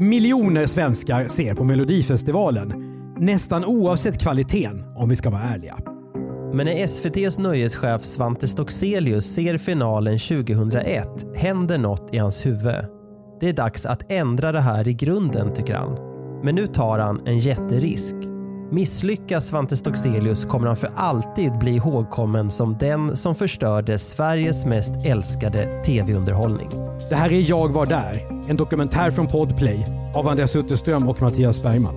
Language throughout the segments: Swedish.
Miljoner svenskar ser på Melodifestivalen. Nästan oavsett kvaliteten, om vi ska vara ärliga. Men när SVTs nöjeschef Svante Stockselius ser finalen 2001 händer något i hans huvud. Det är dags att ändra det här i grunden, tycker han. Men nu tar han en jätterisk. Misslyckas Svante Stockselius kommer han för alltid bli ihågkommen som den som förstörde Sveriges mest älskade tv-underhållning. Det här är Jag var där, en dokumentär från Podplay av Andreas Utterström och Mattias Bergman.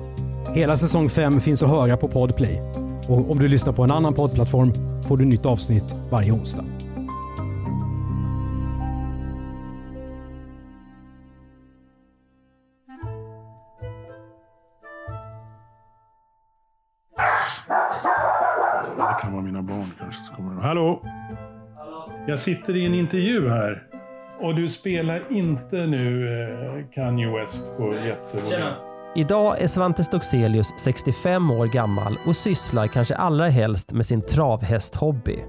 Hela säsong 5 finns att höra på Podplay. Och om du lyssnar på en annan poddplattform får du nytt avsnitt varje onsdag. Kan vara mina barn kanske. kommer. Hallå? Jag sitter i en intervju här. Och du spelar inte nu eh, Kanye West på jättevolym. Idag är Svante Stockselius 65 år gammal och sysslar kanske allra helst med sin travhästhobby.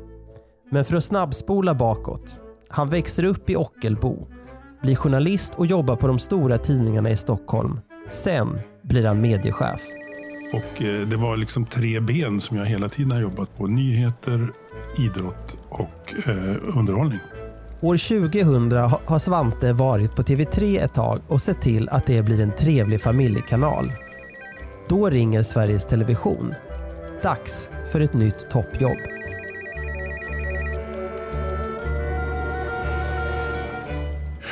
Men för att snabbspola bakåt. Han växer upp i Ockelbo, blir journalist och jobbar på de stora tidningarna i Stockholm. Sen blir han mediechef. Och eh, det var liksom tre ben som jag hela tiden har jobbat på. Nyheter, idrott och eh, underhållning. År 2000 ha- har Svante varit på TV3 ett tag och sett till att det blir en trevlig familjekanal. Då ringer Sveriges Television. Dags för ett nytt toppjobb.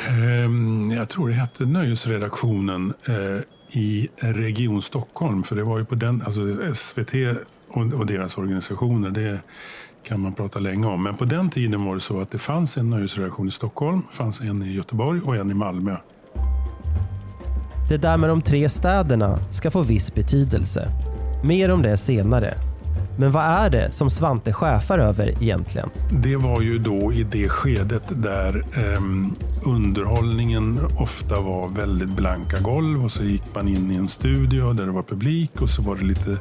Ehm, jag tror det hette Nöjesredaktionen eh, i Region Stockholm. För det var ju på den, alltså SVT och, och deras organisationer, det kan man prata länge om. Men på den tiden var det så att det fanns en nöjesredaktion i Stockholm, fanns en i Göteborg och en i Malmö. Det där med de tre städerna ska få viss betydelse. Mer om det senare. Men vad är det som Svante chefar över egentligen? Det var ju då i det skedet där ehm, underhållningen ofta var väldigt blanka golv och så gick man in i en studio där det var publik och så var det lite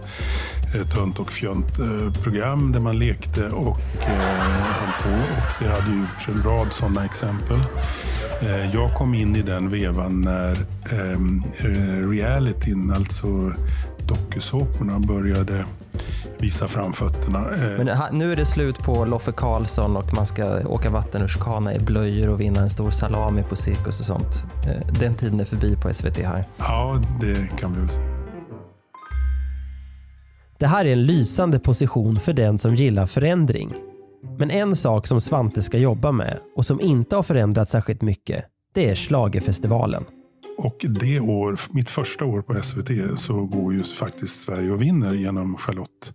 eh, tunt och fjönt eh, program där man lekte och eh, höll på. Och det hade gjorts en rad sådana exempel. Eh, jag kom in i den vevan när ehm, eh, realityn, alltså dokusåporna, började visa framfötterna. Eh, Men nu är det slut på Loffe Karlsson och man ska åka vattenrutschkana i blöjor och vinna en stor salami på cirkus och sånt. Eh, Den tiden är förbi på SVT här. Ja, det kan vi väl säga. Det här är en lysande position för den som gillar förändring. Men en sak som Svante ska jobba med och som inte har förändrats särskilt mycket, det är Schlagerfestivalen. Och det år, mitt första år på SVT, så går ju faktiskt Sverige och vinner genom Charlotte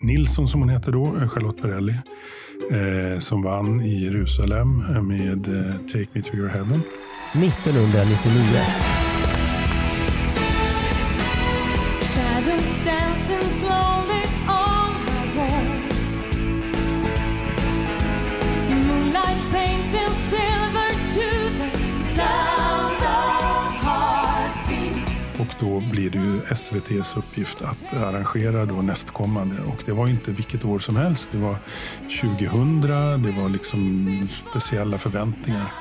Nilsson, som hon heter då, eh, Charlotte Perrelli, eh, som vann i Jerusalem eh, med eh, Take Me To Your Heaven. 1999. Shadows dancing slowly så blir det ju SVTs uppgift att arrangera då nästkommande. Och det var inte vilket år som helst. Det var 2000, det var liksom speciella förväntningar.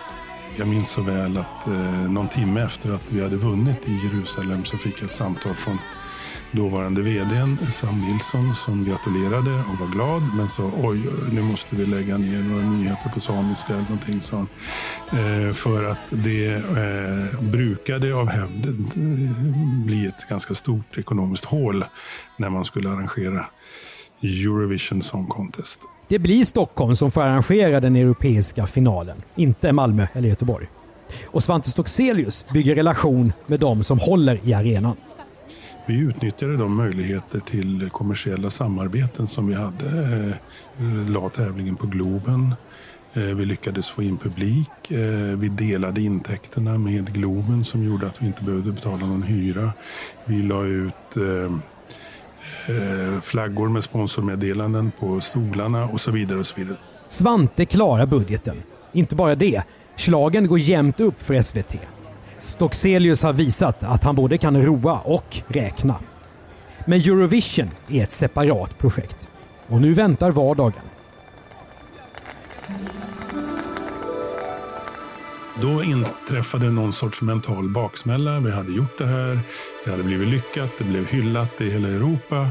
Jag minns så väl att eh, någon timme efter att vi hade vunnit i Jerusalem så fick jag ett samtal från dåvarande vdn Sam Nilsson som gratulerade och var glad men sa oj, nu måste vi lägga ner några nyheter på samiska eller någonting sånt. Eh, för att det eh, brukade av hävd eh, bli ett ganska stort ekonomiskt hål när man skulle arrangera Eurovision Song Contest. Det blir Stockholm som får arrangera den europeiska finalen, inte Malmö eller Göteborg. Och Svante Stockselius bygger relation med de som håller i arenan. Vi utnyttjade de möjligheter till kommersiella samarbeten som vi hade. Eh, La tävlingen på Globen. Eh, vi lyckades få in publik. Eh, vi delade intäkterna med Globen som gjorde att vi inte behövde betala någon hyra. Vi la ut eh, flaggor med sponsormeddelanden på stolarna och så vidare. och så vidare. Svante klarar budgeten. Inte bara det, slagen går jämnt upp för SVT. Stockselius har visat att han både kan roa och räkna. Men Eurovision är ett separat projekt. Och nu väntar vardagen. Då inträffade någon sorts mental baksmälla. Vi hade gjort det här, det hade blivit lyckat, det blev hyllat i hela Europa.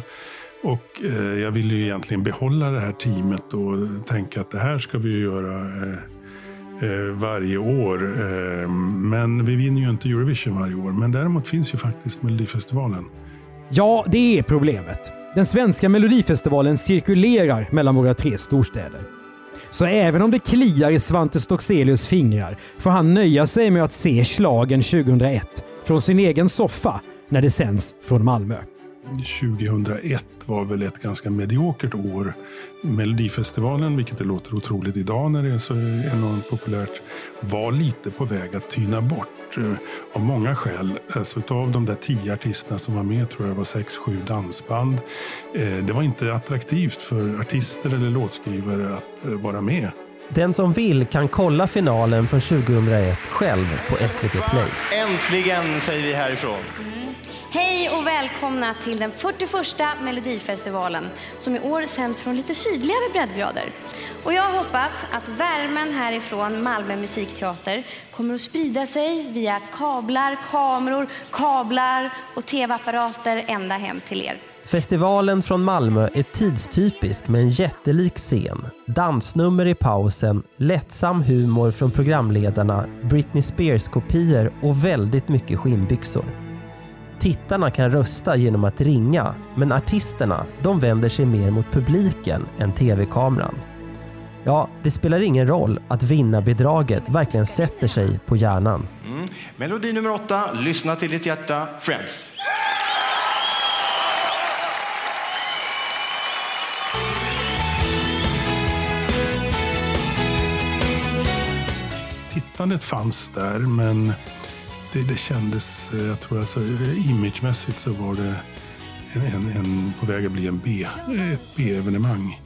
Och eh, jag ville ju egentligen behålla det här teamet och tänka att det här ska vi ju göra eh, Eh, varje år. Eh, men vi vinner ju inte Eurovision varje år. Men däremot finns ju faktiskt Melodifestivalen. Ja, det är problemet. Den svenska melodifestivalen cirkulerar mellan våra tre storstäder. Så även om det kliar i Svante Stockselius fingrar får han nöja sig med att se slagen 2001 från sin egen soffa när det sänds från Malmö. 2001 var väl ett ganska mediokert år. Melodifestivalen, vilket det låter otroligt idag när det är så enormt populärt, var lite på väg att tyna bort eh, av många skäl. Alltså, av de där tio artisterna som var med tror jag var sex, sju dansband. Eh, Det var inte attraktivt för artister eller låtskrivare att eh, vara med. Den som vill kan kolla finalen från 2001 själv på SVT Play. Äntligen säger vi härifrån. Hej och välkomna till den 41 Melodifestivalen som i år sänds från lite sydligare breddgrader. Och jag hoppas att värmen härifrån Malmö musikteater kommer att sprida sig via kablar, kameror, kablar och tv-apparater ända hem till er. Festivalen från Malmö är tidstypisk med en jättelik scen, dansnummer i pausen, lättsam humor från programledarna, Britney Spears-kopior och väldigt mycket skinnbyxor. Tittarna kan rösta genom att ringa, men artisterna de vänder sig mer mot publiken än tv-kameran. Ja, det spelar ingen roll att vinnarbidraget verkligen sätter sig på hjärnan. Mm. Melodi nummer åtta, Lyssna till ditt hjärta, Friends. Tittandet fanns där, men det, det kändes, eh, jag tror alltså eh, imagemässigt så var det en, en, en, på väg att bli en B, ett B-evenemang.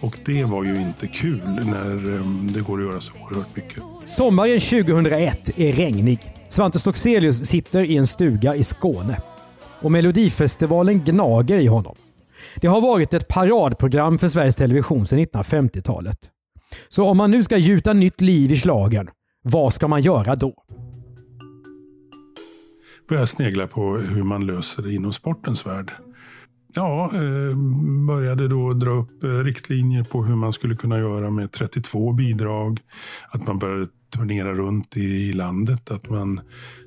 Och det var ju inte kul när ehm, det går att göra så oerhört mycket. Sommaren 2001 är regnig. Svante Stockselius sitter i en stuga i Skåne. Och Melodifestivalen gnager i honom. Det har varit ett paradprogram för Sveriges Television sedan 1950-talet. Så om man nu ska gjuta nytt liv i slagen, vad ska man göra då? Började snegla på hur man löser det inom sportens värld. Ja, eh, började då dra upp eh, riktlinjer på hur man skulle kunna göra med 32 bidrag. Att man började turnera runt i, landet. Att man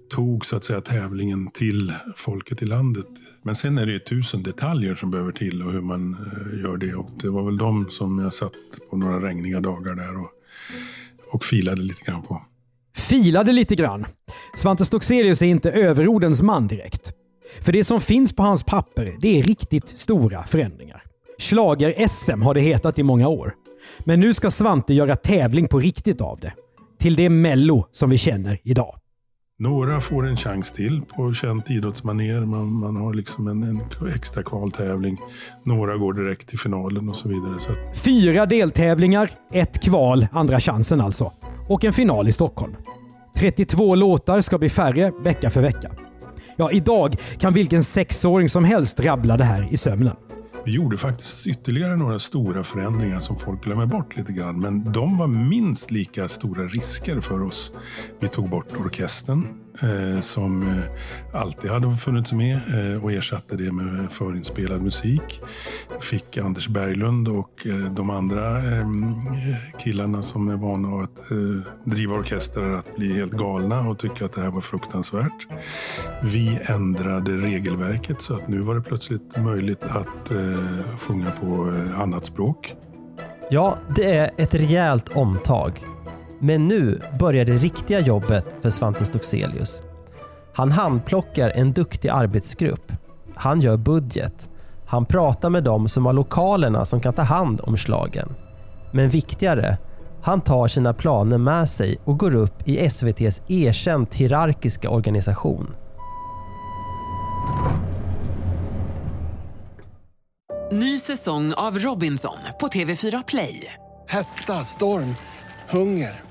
tog så att säga tävlingen till folket i landet. Men sen är det ju tusen detaljer som behöver till och hur man eh, gör det. Och det var väl de som jag satt på några regniga dagar där och, och filade lite grann på. Filade lite grann. Svante Stockselius är inte överordens man direkt. För det som finns på hans papper, det är riktigt stora förändringar. Schlager sm har det hetat i många år. Men nu ska Svante göra tävling på riktigt av det. Till det Mello som vi känner idag. Några får en chans till på känt idrottsmanér. Man, man har liksom en, en extra kvaltävling. Några går direkt till finalen och så vidare. Så Fyra deltävlingar, ett kval, andra chansen alltså. Och en final i Stockholm. 32 låtar ska bli färre vecka för vecka. Ja, idag kan vilken sexåring som helst rabbla det här i sömnen. vi gjorde faktiskt ytterligare några stora förändringar som folk glömmer bort lite grann. Men de var minst lika stora risker för oss. Vi tog bort orkestern eh, som eh, alltid hade funnits med eh, och ersatte det med förinspelad musik. Fick Anders Berglund och eh, de andra eh, killarna som är vana att eh, driva orkestrar att bli helt galna och tycka att det här var fruktansvärt. Vi ändrade regelverket så att nu var det plötsligt möjligt att sjunga på annat språk. Ja, det är ett rejält omtag. Men nu börjar det riktiga jobbet för Svante Stockselius. Han handplockar en duktig arbetsgrupp. Han gör budget. Han pratar med dem som har lokalerna som kan ta hand om slagen. Men viktigare, Han tar sina planer med sig och går upp i SVTs erkänt hierarkiska organisation. Ny säsong av Robinson på TV4 Play. Hetta, storm, hunger.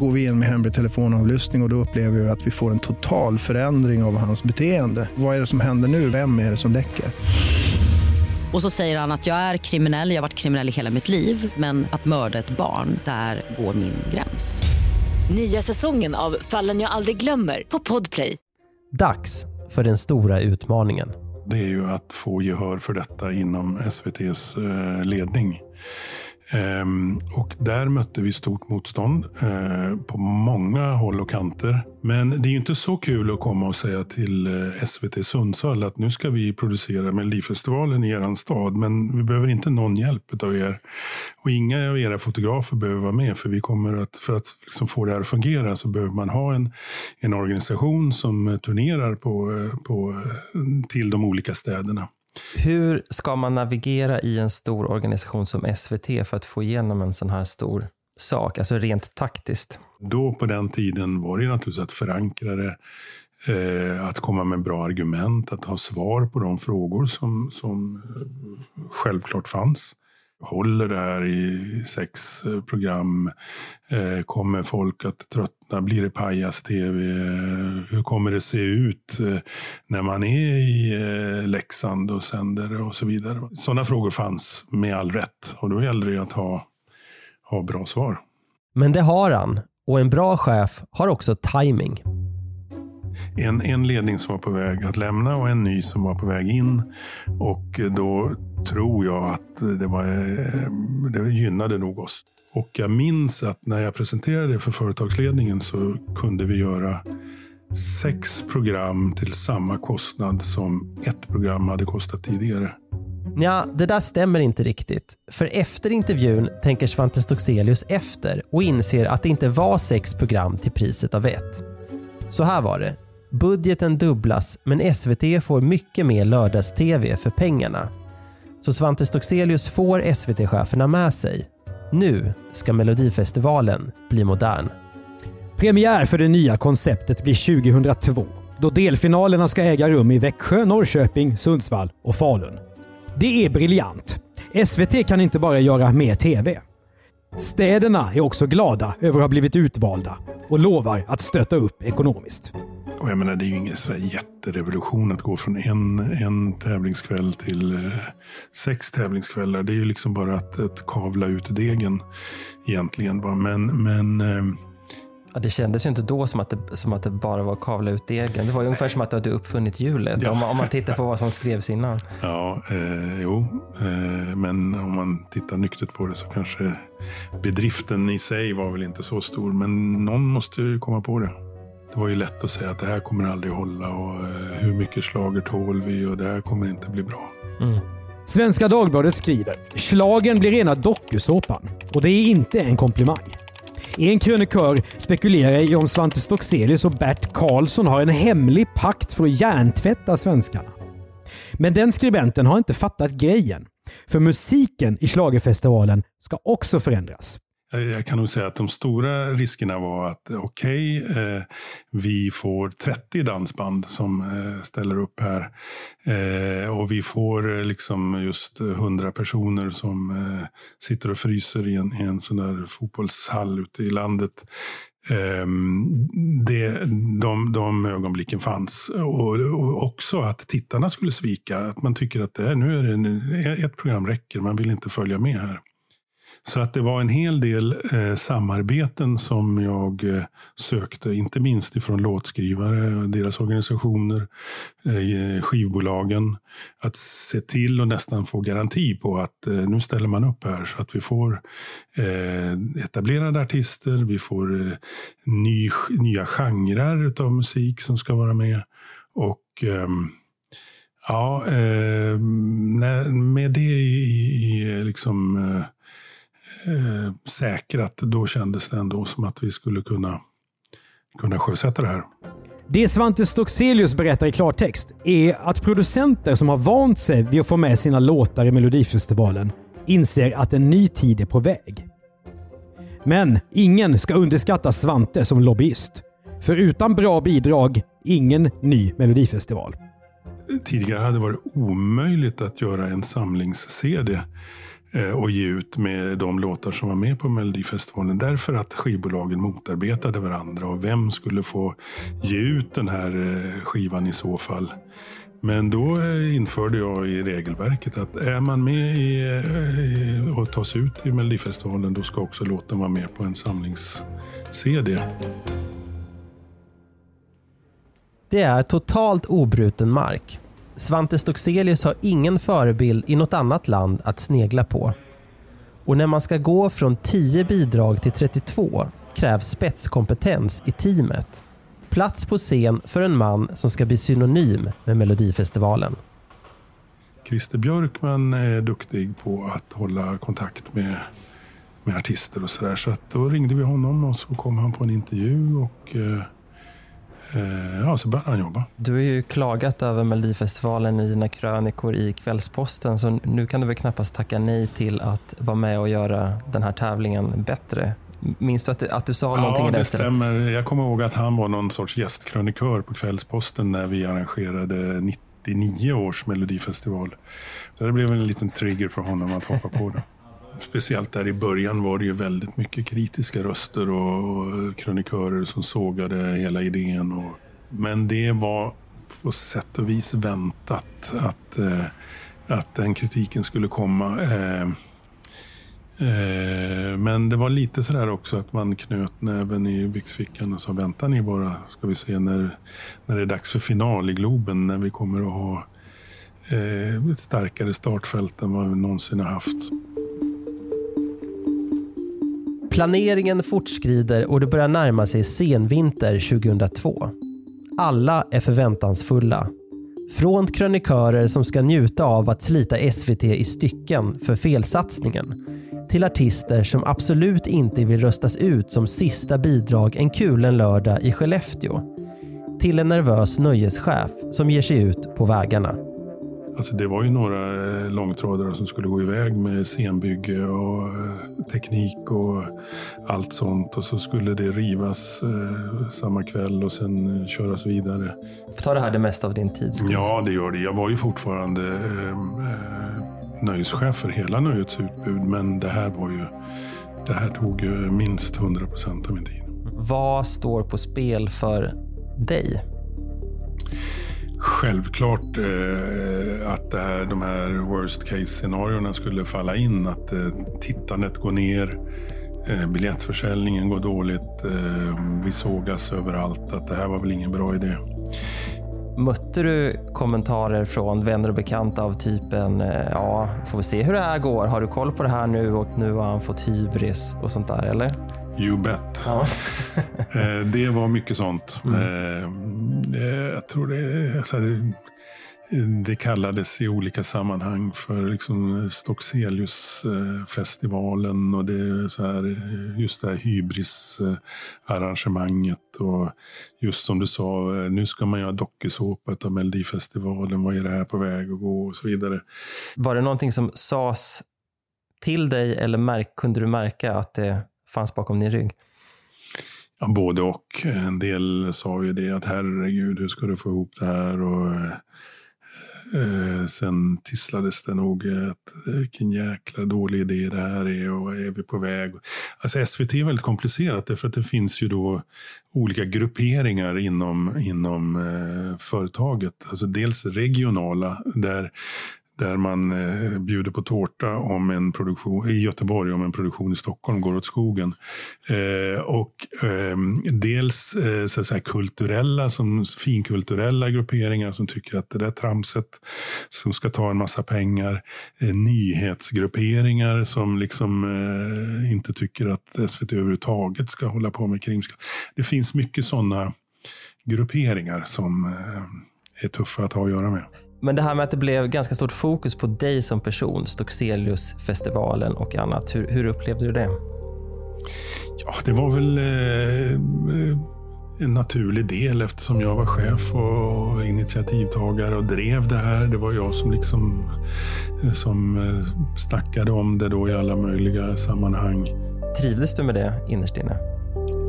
Går vi in med hemlig telefonavlyssning och, och då upplever vi att vi får en total förändring av hans beteende. Vad är det som händer nu? Vem är det som läcker? Och så säger han att jag är kriminell, jag har varit kriminell i hela mitt liv men att mörda ett barn, där går min gräns. Nya säsongen av Fallen jag aldrig glömmer på Podplay. Dags för den stora utmaningen. Det är ju att få gehör för detta inom SVTs eh, ledning. Ehm, och där mötte vi stort motstånd eh, på många håll och kanter. Men det är ju inte så kul att komma och säga till eh, SVT Sundsvall att nu ska vi producera Melodifestivalen i er stad, men vi behöver inte någon hjälp av er. Och inga av era fotografer behöver vara med, för vi kommer att, för att liksom få det här att fungera så behöver man ha en, en organisation som turnerar på, eh, på, eh, till de olika städerna. Hur ska man navigera i en stor organisation som SVT för att få igenom en sån här stor sak, alltså rent taktiskt? Då på den tiden var det naturligtvis att förankra det, eh, att komma med bra argument, att ha svar på de frågor som, som eh, självklart fanns. Håller det här i sex eh, program? Eh, kommer folk att tröttna? Blir det pajas-tv? Hur kommer det se ut eh, när man är i eh, Leksand och sänder och så vidare? Sådana frågor fanns med all rätt och då gällde det att ha, ha bra svar. Men det har han och en bra chef har också timing. En, en ledning som var på väg att lämna och en ny som var på väg in. Och då tror jag att det, var, eh, det gynnade nog oss. Och jag minns att när jag presenterade det för företagsledningen så kunde vi göra sex program till samma kostnad som ett program hade kostat tidigare. Ja, det där stämmer inte riktigt. För efter intervjun tänker Svante Stockselius efter och inser att det inte var sex program till priset av ett. Så här var det. Budgeten dubblas men SVT får mycket mer lördags-tv för pengarna. Så Svante Stockselius får SVT-cheferna med sig. Nu ska Melodifestivalen bli modern. Premiär för det nya konceptet blir 2002 då delfinalerna ska äga rum i Växjö, Norrköping, Sundsvall och Falun. Det är briljant. SVT kan inte bara göra mer TV. Städerna är också glada över att ha blivit utvalda och lovar att stötta upp ekonomiskt. Och jag menar, det är ju ingen så här jätterevolution att gå från en, en tävlingskväll till eh, sex tävlingskvällar. Det är ju liksom bara att, att kavla ut degen egentligen. va. Men, men eh, Ja, det kändes ju inte då som att, det, som att det bara var att kavla ut degen. Det var ju ungefär som att du hade uppfunnit hjulet om, man- om man tittar på vad som skrevs innan. ja, eh, jo. Eh, men om man tittar nyktert på det så kanske bedriften i sig var väl inte så stor. Men någon måste ju komma på det. Det var ju lätt att säga att det här kommer aldrig hålla och eh, hur mycket slager tål vi och det här kommer inte bli bra. Mm. Svenska Dagbladet skriver “Slagen blir rena dokusåpan” och det är inte en komplimang. En krönikör spekulerar i om Svante Stockselius och Bert Karlsson har en hemlig pakt för att hjärntvätta svenskarna. Men den skribenten har inte fattat grejen. För musiken i schlagerfestivalen ska också förändras. Eh, jag kan nog säga att de stora riskerna var att okej, okej, eh, vi får 30 dansband som eh, ställer upp här. Eh, och vi får eh, liksom just 100 personer som eh, sitter och fryser i en, i en sån där fotbollshall ute i landet. Ehm, det, de, de ögonblicken fanns. Och, och också att tittarna skulle svika. Att man tycker att det här, nu är det en, ett program räcker, man vill inte följa med här. Så att det var en hel del eh, samarbeten som jag eh, sökte, inte minst ifrån låtskrivare, deras organisationer, eh, skivbolagen. Att se till och nästan få garanti på att eh, nu ställer man upp här så att vi får eh, etablerade artister, vi får eh, ny, nya genrer av musik som ska vara med. Och ehm, Ja, ehm, med det i, i liksom, eh, eh, säkrat, då kändes det ändå som att vi skulle kunna, kunna sjösätta det här. Det Svante Stockselius berättar i klartext är att producenter som har vant sig vid att få med sina låtar i Melodifestivalen inser att en ny tid är på väg. Men ingen ska underskatta Svante som lobbyist. För utan bra bidrag, ingen ny Melodifestival tidigare hade varit omöjligt att göra en samlings-CD Eh, och ge ut med de låtar som var med på Melodifestivalen. Därför att skivbolagen motarbetade varandra och vem skulle få ge ut den här eh, skivan i så fall. Men då eh, införde jag i regelverket att är man med i, och tas ut i Melodifestivalen då ska också låten vara med på en samlings-CD. Det är totalt obruten mark. Svante Stockselius har ingen förebild i något annat land att snegla på. Och när man ska gå från 10 bidrag till 32 krävs spetskompetens i teamet. Plats på scen för en man som ska bli synonym med Melodifestivalen. Christer Björkman är duktig på att hålla kontakt med, med artister och sådär. Så att då ringde vi honom och så kom han på en intervju och Eh, ja, så började han jobba. Du har ju klagat över Melodifestivalen i dina krönikor i Kvällsposten så nu kan du väl knappast tacka nej till att vara med och göra den här tävlingen bättre. Minns du att, att du sa ja, någonting i det stämmer. Jag kommer ihåg att han var någon sorts gästkrönikör på Kvällsposten när vi arrangerade 99 års Melodifestival. Så det blev en liten trigger för honom att hoppa på det. Speciellt där i början var det ju väldigt mycket kritiska röster och kronikörer som sågade hela idén. Och, men det var på sätt och vis väntat att, eh, att den kritiken skulle komma. Eh, eh, men det var lite sådär också att man knöt näven i byxfickan och sa vänta ni bara ska vi se när, när det är dags för final i Globen när vi kommer att ha eh, ett starkare startfält än vad vi någonsin har haft. Planeringen fortskrider och det börjar närma sig senvinter 2002. Alla är förväntansfulla. Från krönikörer som ska njuta av att slita SVT i stycken för felsatsningen till artister som absolut inte vill röstas ut som sista bidrag en kulen lördag i Skellefteå. Till en nervös nöjeschef som ger sig ut på vägarna. Alltså det var ju några eh, långtradare som skulle gå iväg med scenbygge och eh, teknik och allt sånt. Och så skulle det rivas eh, samma kväll och sen köras vidare. Tar det här det mesta av din tid? Ja, det gör det. Jag var ju fortfarande eh, nöjeschef för hela nöjets utbud. Men det här var ju det här tog minst 100 procent av min tid. Vad står på spel för dig? Självklart eh, att det här, de här worst case-scenarierna skulle falla in. Att eh, tittandet går ner, eh, biljettförsäljningen går dåligt, eh, vi sågas överallt. Att det här var väl ingen bra idé. Mötte du kommentarer från vänner och bekanta av typen eh, ja, får vi se hur det här går. Har du koll på det här nu och nu har han fått hybris och sånt där eller? You bet. Ja. Eh, det var mycket sånt. Mm. Eh, jag tror det, alltså, det kallades i olika sammanhang för liksom Stockseliusfestivalen och det så här, just det här hybrisarrangemanget. Och just som du sa, nu ska man göra dokusåpa av Melodifestivalen. Vad är det här på väg att gå och så vidare. Var det någonting som sades till dig eller märk, kunde du märka att det fanns bakom din rygg? Ja, både och. En del sa ju det att herregud, hur ska du få ihop det här? Och, eh, eh sen tisslades det nog att vilken jäkla dålig idé det här är och är vi på väg? Alltså SVT är väldigt komplicerat därför att det finns ju då olika grupperingar inom, inom eh, företaget. Alltså dels regionala där där man eh, bjuder på tårta om en produktion, i Göteborg om en produktion i Stockholm går åt skogen. Eh, och eh, dels eh, så att säga, kulturella, som, finkulturella grupperingar som tycker att det där tramset som ska ta en massa pengar. Eh, nyhetsgrupperingar som liksom eh, inte tycker att SVT överhuvudtaget ska hålla på med krimskap. Det finns mycket sådana grupperingar som eh, är tuffa att ha att göra med. Men det här med att det blev ganska stort fokus på dig som person, Stockseliusfestivalen och annat. Hur, hur upplevde du det? Ja, det var väl eh, en naturlig del eftersom jag var chef och initiativtagare och drev det här. Det var jag som liksom som eh, snackade om det då i alla möjliga sammanhang. Trivdes du med det innerst inne?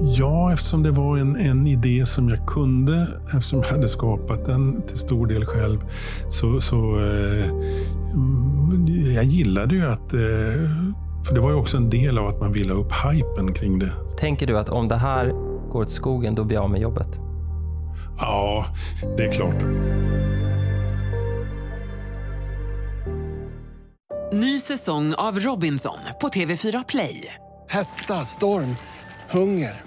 Ja, eftersom det var en, en idé som jag kunde, eftersom jag hade skapat den till stor del själv, så, så eh, jag gillade ju att eh, för det var ju också en del av att man ville ha upp hypen kring det. Tänker du att om det här går åt skogen, då blir jag av med jobbet? Ja, det är klart. Ny säsong av Robinson på TV4 Play. Hetta, storm, hunger.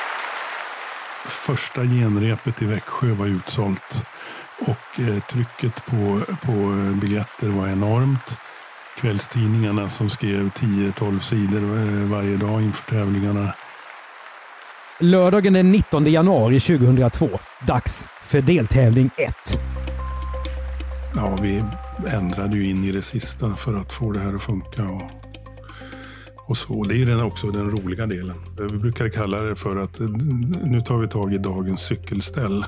Första genrepet i Växjö var utsålt och eh, trycket på, på eh, biljetter var enormt. Kvällstidningarna som skrev 10-12 sidor eh, varje dag inför tävlingarna. Lördagen den 19 januari 2002. Dags för deltävling 1. Ja, vi ändrade ju in i det sista för att få det här att funka. Och, och så. Det är den också den roliga delen. Vi brukar kalla det för att nu tar vi tag i dagens cykelställ.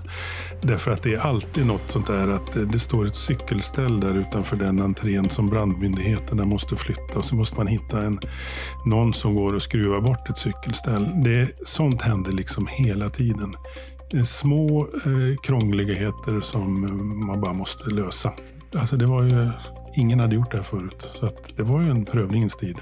Därför att det är alltid något sånt där att det står ett cykelställ där utanför den entrén som brandmyndigheterna måste flytta. Och så måste man hitta en, någon som går och skruvar bort ett cykelställ. Det, sånt händer liksom hela tiden. Små eh, krångligheter som eh, man bara måste lösa. Alltså det var ju, ingen hade gjort det här förut. Så att det var ju en prövningens tid.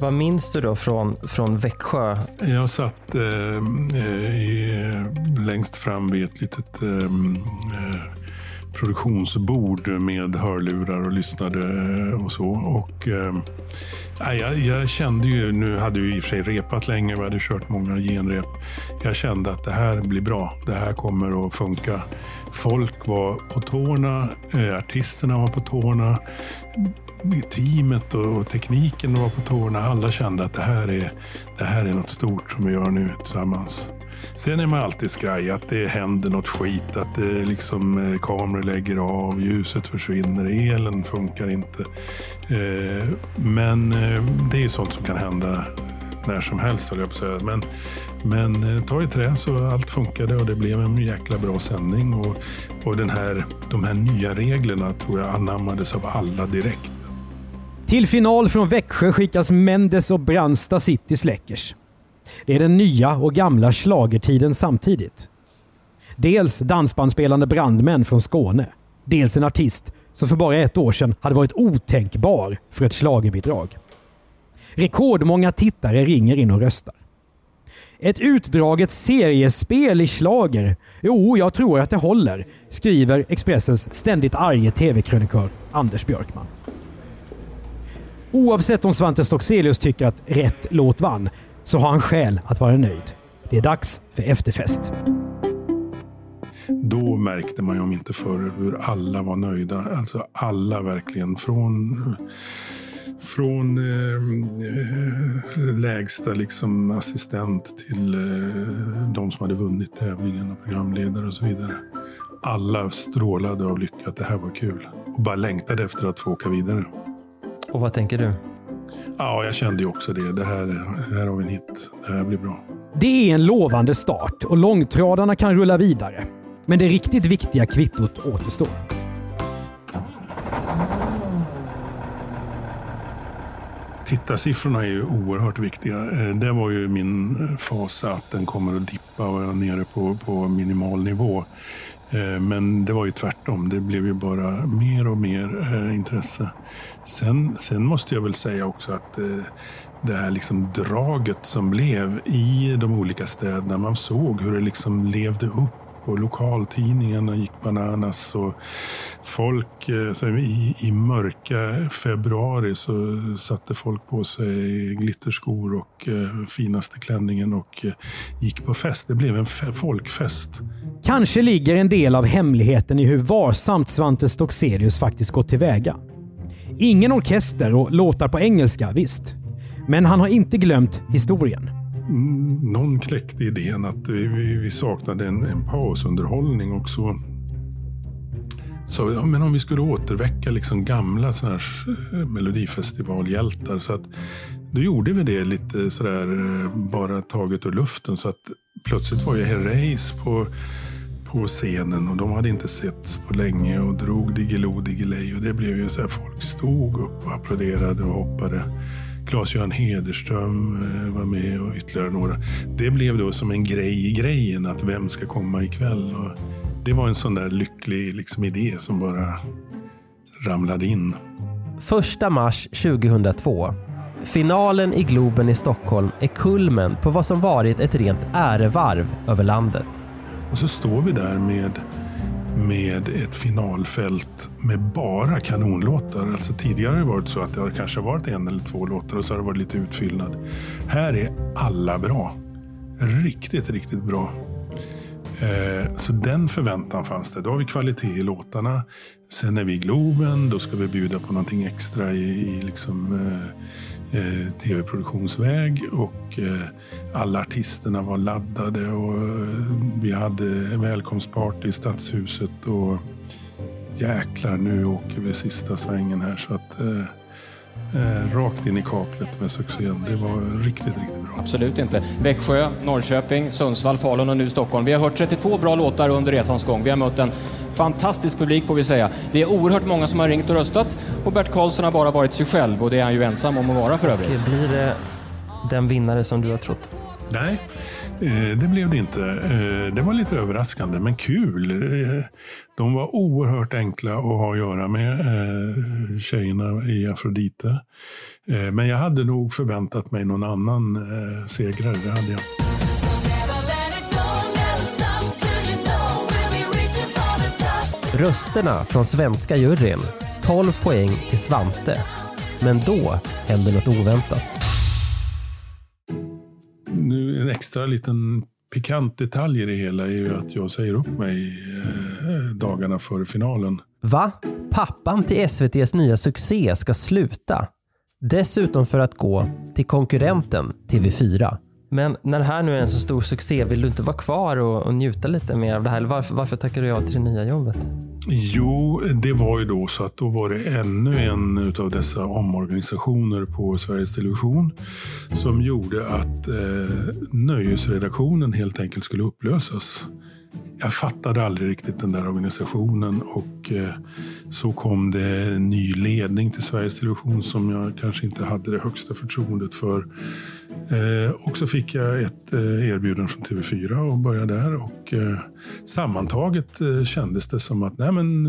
Vad minns du då från, från Växjö? Jag satt eh, eh i, eh, längst fram vid ett litet ehm, eh, produktionsbord med hörlurar och lyssnade eh, och så. Och, eh, jag, jag kände ju, nu hade vi i och för sig repat länge, vi hade kört många genrep. Jag kände att det här blir bra, det här kommer att funka. Folk var på tårna, eh, artisterna var på tårna teamet och tekniken var på tårna. Alla kände att det här är, det här är något stort som vi gör nu tillsammans. Sen är man alltid skraj att det händer något skit. Att det liksom, eh, kameror lägger av, ljuset försvinner, elen funkar inte. Eh, men eh, det är sånt som kan hända när som helst, höll jag på att säga. Men, men ta i trä så allt funkade och det blev en jäkla bra sändning. Och, och den här, de här nya reglerna tror jag anammades av alla direkt. Till final från Växjö skickas Mendes och Brandsta City Släckers. Det är den nya och gamla slagertiden samtidigt. Dels dansbandspelande brandmän från Skåne. Dels en artist som för bara ett år sedan hade varit otänkbar för ett schlagerbidrag. Rekordmånga tittare ringer in och röstar. Ett utdraget seriespel i slager. Jo, jag tror att det håller, skriver Expressens ständigt arge tv-krönikör Anders Björkman. Oavsett om Svante Stockselius tycker att rätt låt vann, så har han skäl att vara nöjd. Det är dags för efterfest. Då märkte man ju om inte förr hur alla var nöjda. Alltså alla verkligen. Från, från eh, lägsta liksom assistent till eh, de som hade vunnit tävlingen och programledare och så vidare. alla strålade av lycka att det här var kul. Och bara längtade efter att få åka vidare. Och vad tänker du? Ja, jag kände ju också det. Det här, här har vi en hit. Det här blir bra. Det är en lovande start och långtradarna kan rulla vidare. Men det riktigt viktiga kvittot återstår. Tittarsiffrorna är ju oerhört viktiga. Eh, Det var ju min eh, fas att den kommer att dippa och vara nere på, på minimal nivå. Eh, men det var ju tvärtom. Det blev ju bara mer och mer eh, intresse. Sen, sen måste jag väl säga också att eh, det här liksom draget som blev i de olika städerna. Man såg hur det liksom levde upp och lokaltidningarna gick bananas. Och folk, eh, så i, I mörka februari så satte folk på sig glitterskor och eh, finaste klänningen och eh, gick på fest. Det blev en fe- folkfest. Kanske ligger en del av hemligheten i hur varsamt Svante Stockselius faktiskt gått tillväga. Ingen orkester och låtar på engelska, visst. Men han har inte glömt historien. Någon kläckte idén att vi, vi, vi saknade en, en pausunderhållning och så så ja, men om vi skulle återväcka liksom gamla såna här eh, melodifestivalhjältar. Så att, då gjorde vi det lite sådär eh, bara taget ur luften. Så att plötsligt var ju Herreys på, på scenen och de hade inte setts på länge och drog Diggiloo Diggiley. Och det blev ju så här, folk stod upp och applåderade och hoppade. Claes-Göran Hederström eh, var med och ytterligare några. Det blev då som en grej i grejen att vem ska komma ikväll. Och det var en sån där lycklig liksom, idé som bara ramlade in. 1 mars 2002. Finalen i Globen i Stockholm är kulmen på vad som varit ett rent ärevarv över landet. Och så står vi där med, med ett finalfält med bara kanonlåtar. Alltså tidigare har det varit så att det har kanske varit en eller två låtar och så har det varit lite utfyllnad. Här är alla bra. Riktigt, riktigt bra. Eh, så den förväntan fanns det. Då har vi kvalitet i låtarna. Sen är vi i Globen, då ska vi bjuda på någonting extra i, i liksom, eh, eh, tv-produktionsväg. Och eh, alla artisterna var laddade och eh, vi hade välkomstparty i Stadshuset. Och jäklar, nu åker vi sista svängen här. Så att, eh, eh, eh, rakt in i kaklet med succén. Det var riktigt, riktigt bra. Absolut inte. Växjö, Norrköping, Sundsvall, Falun och nu Stockholm. Vi har hört 32 bra låtar under resans gång. Vi har mött en fantastisk publik får vi säga. Det är oerhört många som har ringt och röstat och Bert Karlsson har bara varit sig själv och det är han ju ensam om att vara för övrigt. Blir det den vinnare som du har trott? Nej, eh, det blev det inte. Eh, Det var lite överraskande, men kul. De var oerhört enkla att ha att göra med, eh, tjejerna i Afrodite. Eh, Men jag hade nog förväntat mig någon annan eh, segrare, det hade jag. Rösterna från svenska juryn. 12 poäng till Svante. Men då händer något oväntat. Nu, en extra liten pikant detalj i det hela är ju att jag säger upp mig eh, dagarna före finalen. Va? Pappan till SVTs nya succé ska sluta. Dessutom för att gå till konkurrenten TV4. Men när det här nu är en så stor succé, vill du inte vara kvar och, och njuta lite mer av det här? Varför, varför tackar du ja till det nya jobbet? Jo, det var ju då så att då var det ännu en av dessa omorganisationer på Sveriges Television som gjorde att eh, nöjesredaktionen helt enkelt skulle upplösas. Jag fattade aldrig riktigt den där organisationen och eh, så kom det en ny ledning till Sveriges Television som jag kanske inte hade det högsta förtroendet för. Eh, och så fick jag ett eh, erbjudande från TV4 och började där. Och, eh, sammantaget kändes det som att nej men,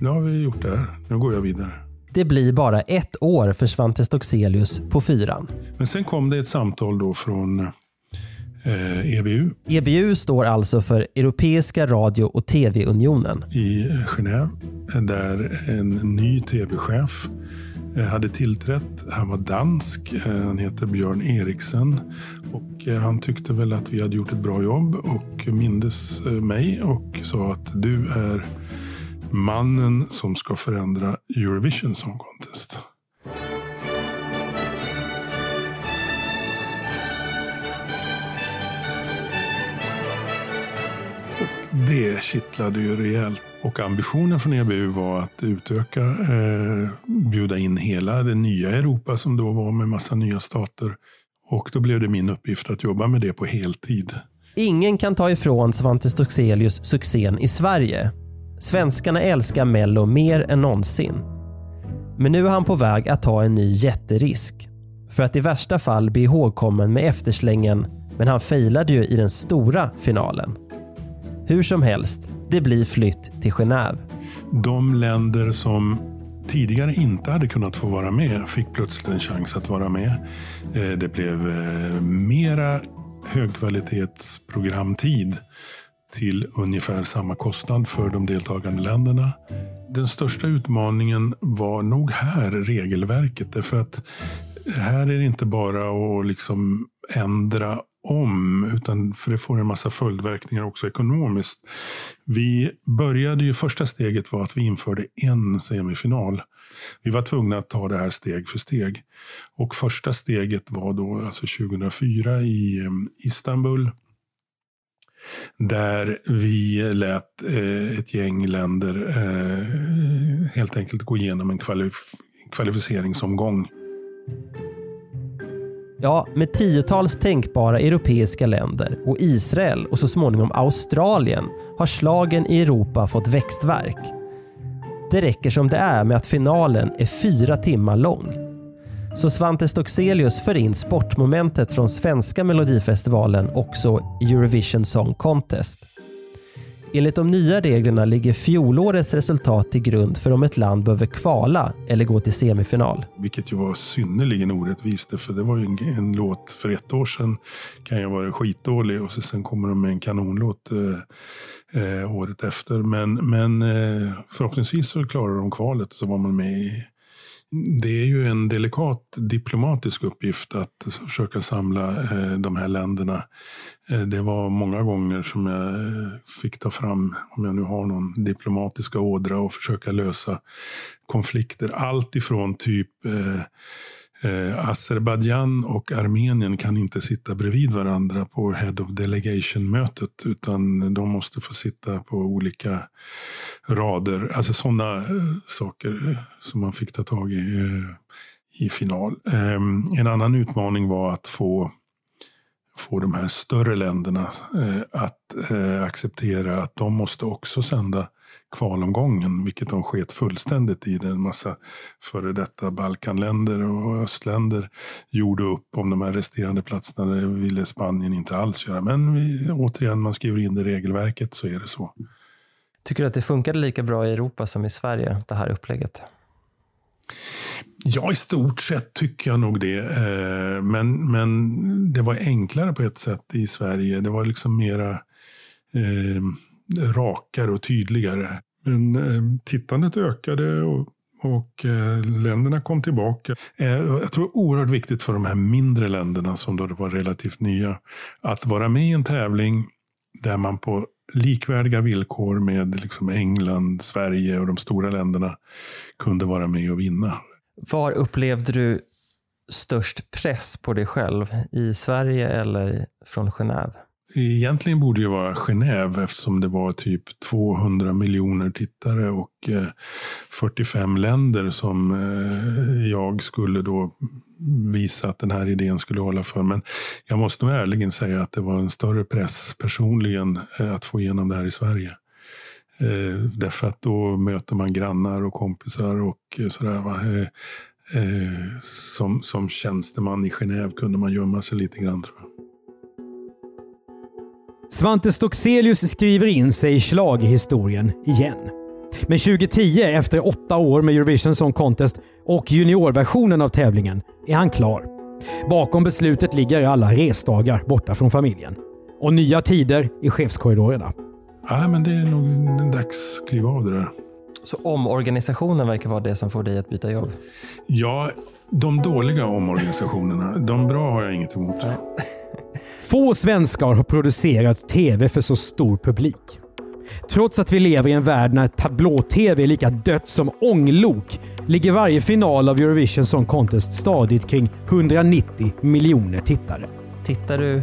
nu har vi gjort det här, nu går jag vidare. Det blir bara ett år för Svante Stockselius på fyran. Men sen kom det ett samtal då från eh, EBU EBU står alltså för Europeiska radio och TV-unionen. i Genève där en ny tv-chef hade tillträtt. Han var dansk, eh, han heter Björn Eriksen och eh, han tyckte väl att vi hade gjort ett bra jobb och mindes eh, mig och sa att du är mannen som ska förändra Eurovision Song Contest. det kittlade ju rejält. Och ambitionen från EBU var att utöka, eh, bjuda in hela det nya Europa som då var med massa nya stater. Och då blev det min uppgift att jobba med det på heltid. Ingen kan ta ifrån Svante Stoxelius succén i Sverige. Svenskarna älskar Mello mer än någonsin. Men nu är han på väg att ta en ny jätterisk. För att i värsta fall bli ihågkommen med efterslängen men han failade ju i den stora finalen. Hur som helst, det blir flytt till Genève. De länder som tidigare inte hade kunnat få vara med fick plötsligt en chans att vara med. Eh, det blev eh, mera högkvalitetsprogramtid till ungefär samma kostnad för de deltagande länderna. Den största utmaningen var nog här regelverket. Därför att här är det inte bara att liksom ändra om, utan för det får en massa följdverkningar också ekonomiskt. Vi började ju, första steget var att vi införde en semifinal. Vi var tvungna att ta det här steg för steg. Och första steget var då alltså 2004 i mm, Istanbul. Där vi lät eh, ett gäng länder eh, helt enkelt gå igenom en kvalif- kvalificeringsomgång. Ja, med tiotals tänkbara europeiska länder och Israel och så småningom Australien har slagen i Europa fått växtverk. Det räcker som det är med att finalen är fyra timmar lång. Så Svante Stockselius för in sportmomentet från svenska melodifestivalen också i Eurovision Song Contest. Enligt de nya reglerna ligger fjolårets resultat till grund för om ett land behöver kvala eller gå till semifinal. Vilket ju var synnerligen orättvist. För det var ju en, en låt för ett år sedan. Kan ju vara skitdålig och så sen kommer de med en kanonlåt eh, eh, året efter. Men, men eh, förhoppningsvis så klarar de kvalet så var man med i det är ju en delikat diplomatisk uppgift att försöka samla eh, de här länderna. Eh, det var många gånger som jag eh, fick ta fram, om jag nu har någon diplomatiska ådra, och försöka lösa konflikter. Allt ifrån typ eh, Azerbajdzjan och Armenien kan inte sitta bredvid varandra på Head of Delegation-mötet utan de måste få sitta på olika rader. Alltså sådana eh, saker eh, som man fick ta tag i eh, i final. Eh, en annan utmaning var att få få de här större länderna eh, att eh, acceptera att de måste också sända kvalomgången, vilket de sket fullständigt i. En massa före detta Balkanländer och östländer gjorde upp om de här resterande platserna. Det ville Spanien inte alls göra. Men vi, återigen, man skriver in det i regelverket så är det så. Tycker du att det funkade lika bra i Europa som i Sverige, det här upplägget? Ja, i stort sett tycker jag nog det. Eh, Men, men det var enklare på ett sätt i Sverige. Det var liksom mera eh, rakare och tydligare. Men eh, tittandet ökade och, och eh, länderna kom tillbaka. Eh, jag tror det är oerhört viktigt för de här mindre länderna som då var relativt nya att vara med i en tävling där man på likvärdiga villkor med liksom England, Sverige och de stora länderna kunde vara med och vinna. Var upplevde du störst press på dig själv? I Sverige eller från Genève? Egentligen borde det vara Genève eftersom det var typ 200 miljoner tittare och eh, 45 länder som eh, jag skulle då visa att den här idén skulle hålla för. Men jag måste nog ärligen säga att det var en större press personligen eh, att få igenom det här i Sverige. Därför att då möter man grannar och kompisar och sådär. Va? Som, som tjänsteman i Genève kunde man gömma sig lite grann tror jag. Svante Stockselius skriver in sig i schlagerhistorien igen. Men 2010, efter åtta år med Eurovision Song Contest och juniorversionen av tävlingen, är han klar. Bakom beslutet ligger alla resdagar borta från familjen. Och nya tider i chefskorridorerna. Ja, men det är nog dags att kliva av det där. Så omorganisationen verkar vara det som får dig att byta jobb? Ja, de dåliga omorganisationerna. De bra har jag inget emot. Få svenskar har producerat TV för så stor publik. Trots att vi lever i en värld när tablå-TV är lika dött som ånglok ligger varje final av Eurovision Song Contest stadigt kring 190 miljoner tittare. Tittar du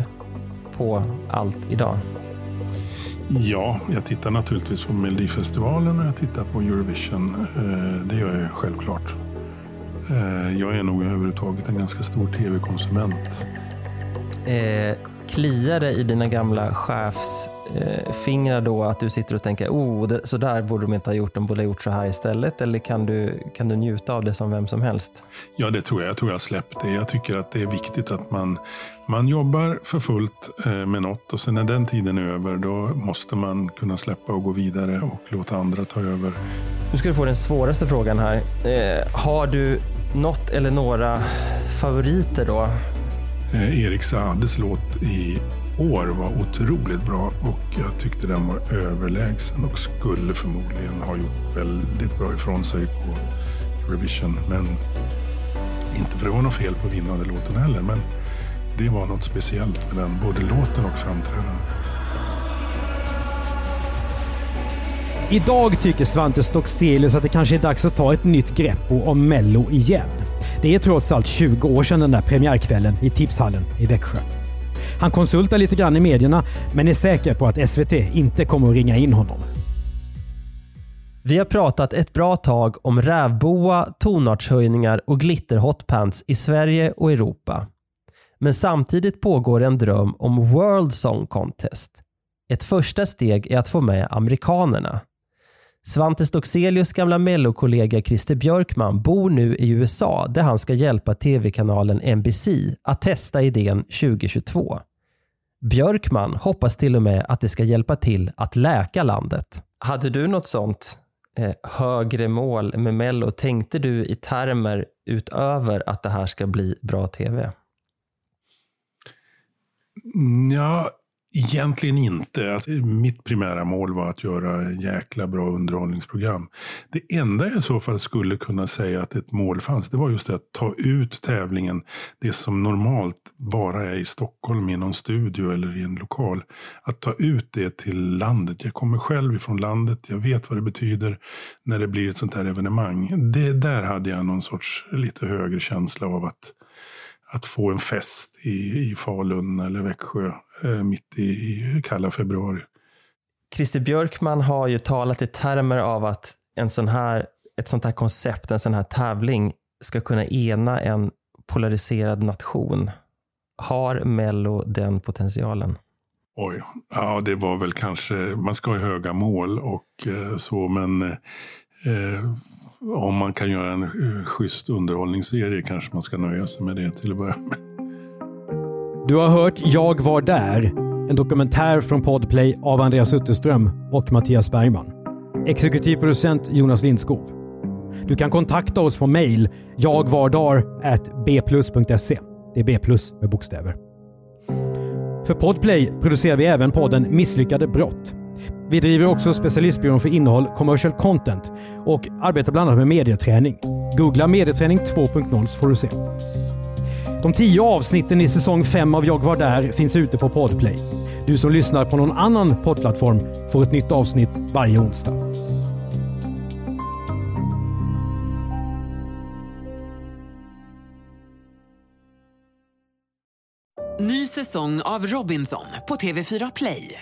på allt idag? Ja, jag tittar naturligtvis på Melodifestivalen och jag tittar på Eurovision. Eh, Det gör jag självklart. Eh, Jag är nog överhuvudtaget en ganska stor tv-konsument. Eh, kliar det i dina gamla chefsfingrar då att du sitter och tänker oh, det, så där borde de inte ha gjort, de borde ha gjort så här istället? Eller kan du, kan du njuta av det som vem som helst? Ja, det tror jag. Jag tror jag släppt det. Jag tycker att det är viktigt att man, man jobbar för fullt eh, med något och sen när den tiden är över då måste man kunna släppa och gå vidare och låta andra ta över. Nu ska du få den svåraste frågan här. Eh, har du något eller några favoriter då? Eh, Erik Saades låt i år var otroligt bra och jag tyckte den var överlägsen och skulle förmodligen ha gjort väldigt bra ifrån sig på Eurovision. Men inte för det var något fel på vinnande låten heller, men det var något speciellt med den, både låten och framträdandet. Idag tycker Svante Stockselius att det kanske är dags att ta ett nytt grepp om Mello igen. Det är trots allt 20 år sedan den där premiärkvällen i Tipshallen i Växjö. Han konsultar lite grann i medierna, men är säker på att SVT inte kommer att ringa in honom. Vi har pratat ett bra tag om rävboa, tonartshöjningar och glitter hotpants i Sverige och Europa. Men samtidigt pågår en dröm om World Song Contest. Ett första steg är att få med amerikanerna. Svante Stockselius gamla mellokollega Christer Björkman bor nu i USA där han ska hjälpa tv-kanalen NBC att testa idén 2022. Björkman hoppas till och med att det ska hjälpa till att läka landet. Hade du något sånt eh, högre mål med Mello? Tänkte du i termer utöver att det här ska bli bra tv? Ja, egentligen inte. Alltså, mitt primära mål var att göra jäkla bra underhållningsprogram. Det enda jag i så fall skulle kunna säga att ett mål fanns, det var just det att ta ut tävlingen, det som normalt bara är i Stockholm i någon studio eller i en lokal. Att ta ut det till landet. Jag kommer själv ifrån landet, jag vet vad det betyder när det blir ett sånt här evenemang. Det, där hade jag någon sorts lite högre känsla av att att få en fest i, i Falun eller Växjö eh, mitt i, i kalla februari. Christer Björkman har ju talat i termer av att en sån här, ett sånt här koncept, en sån här tävling ska kunna ena en polariserad nation. Har Mello den potentialen? Oj, ja det var väl kanske, man ska ha höga mål och eh, så, men eh, om man kan göra en eh, schysst underhållningsserie kanske man ska nöja sig med det till att börja med. Du har hört Jag var där, en dokumentär från Podplay av Andreas Utterström och Mattias Bergman. Exekutiv producent Jonas Lindskov. Du kan kontakta oss på mail jagvardar.bplus.se. Det är B plus med bokstäver. För Podplay producerar vi även podden Misslyckade brott. Vi driver också specialistbyrån för innehåll Commercial Content och arbetar bland annat med medieträning. Googla medieträning 2.0 så får du se. De tio avsnitten i säsong 5 av Jag var där finns ute på Podplay. Du som lyssnar på någon annan poddplattform får ett nytt avsnitt varje onsdag. Ny säsong av Robinson på TV4 Play.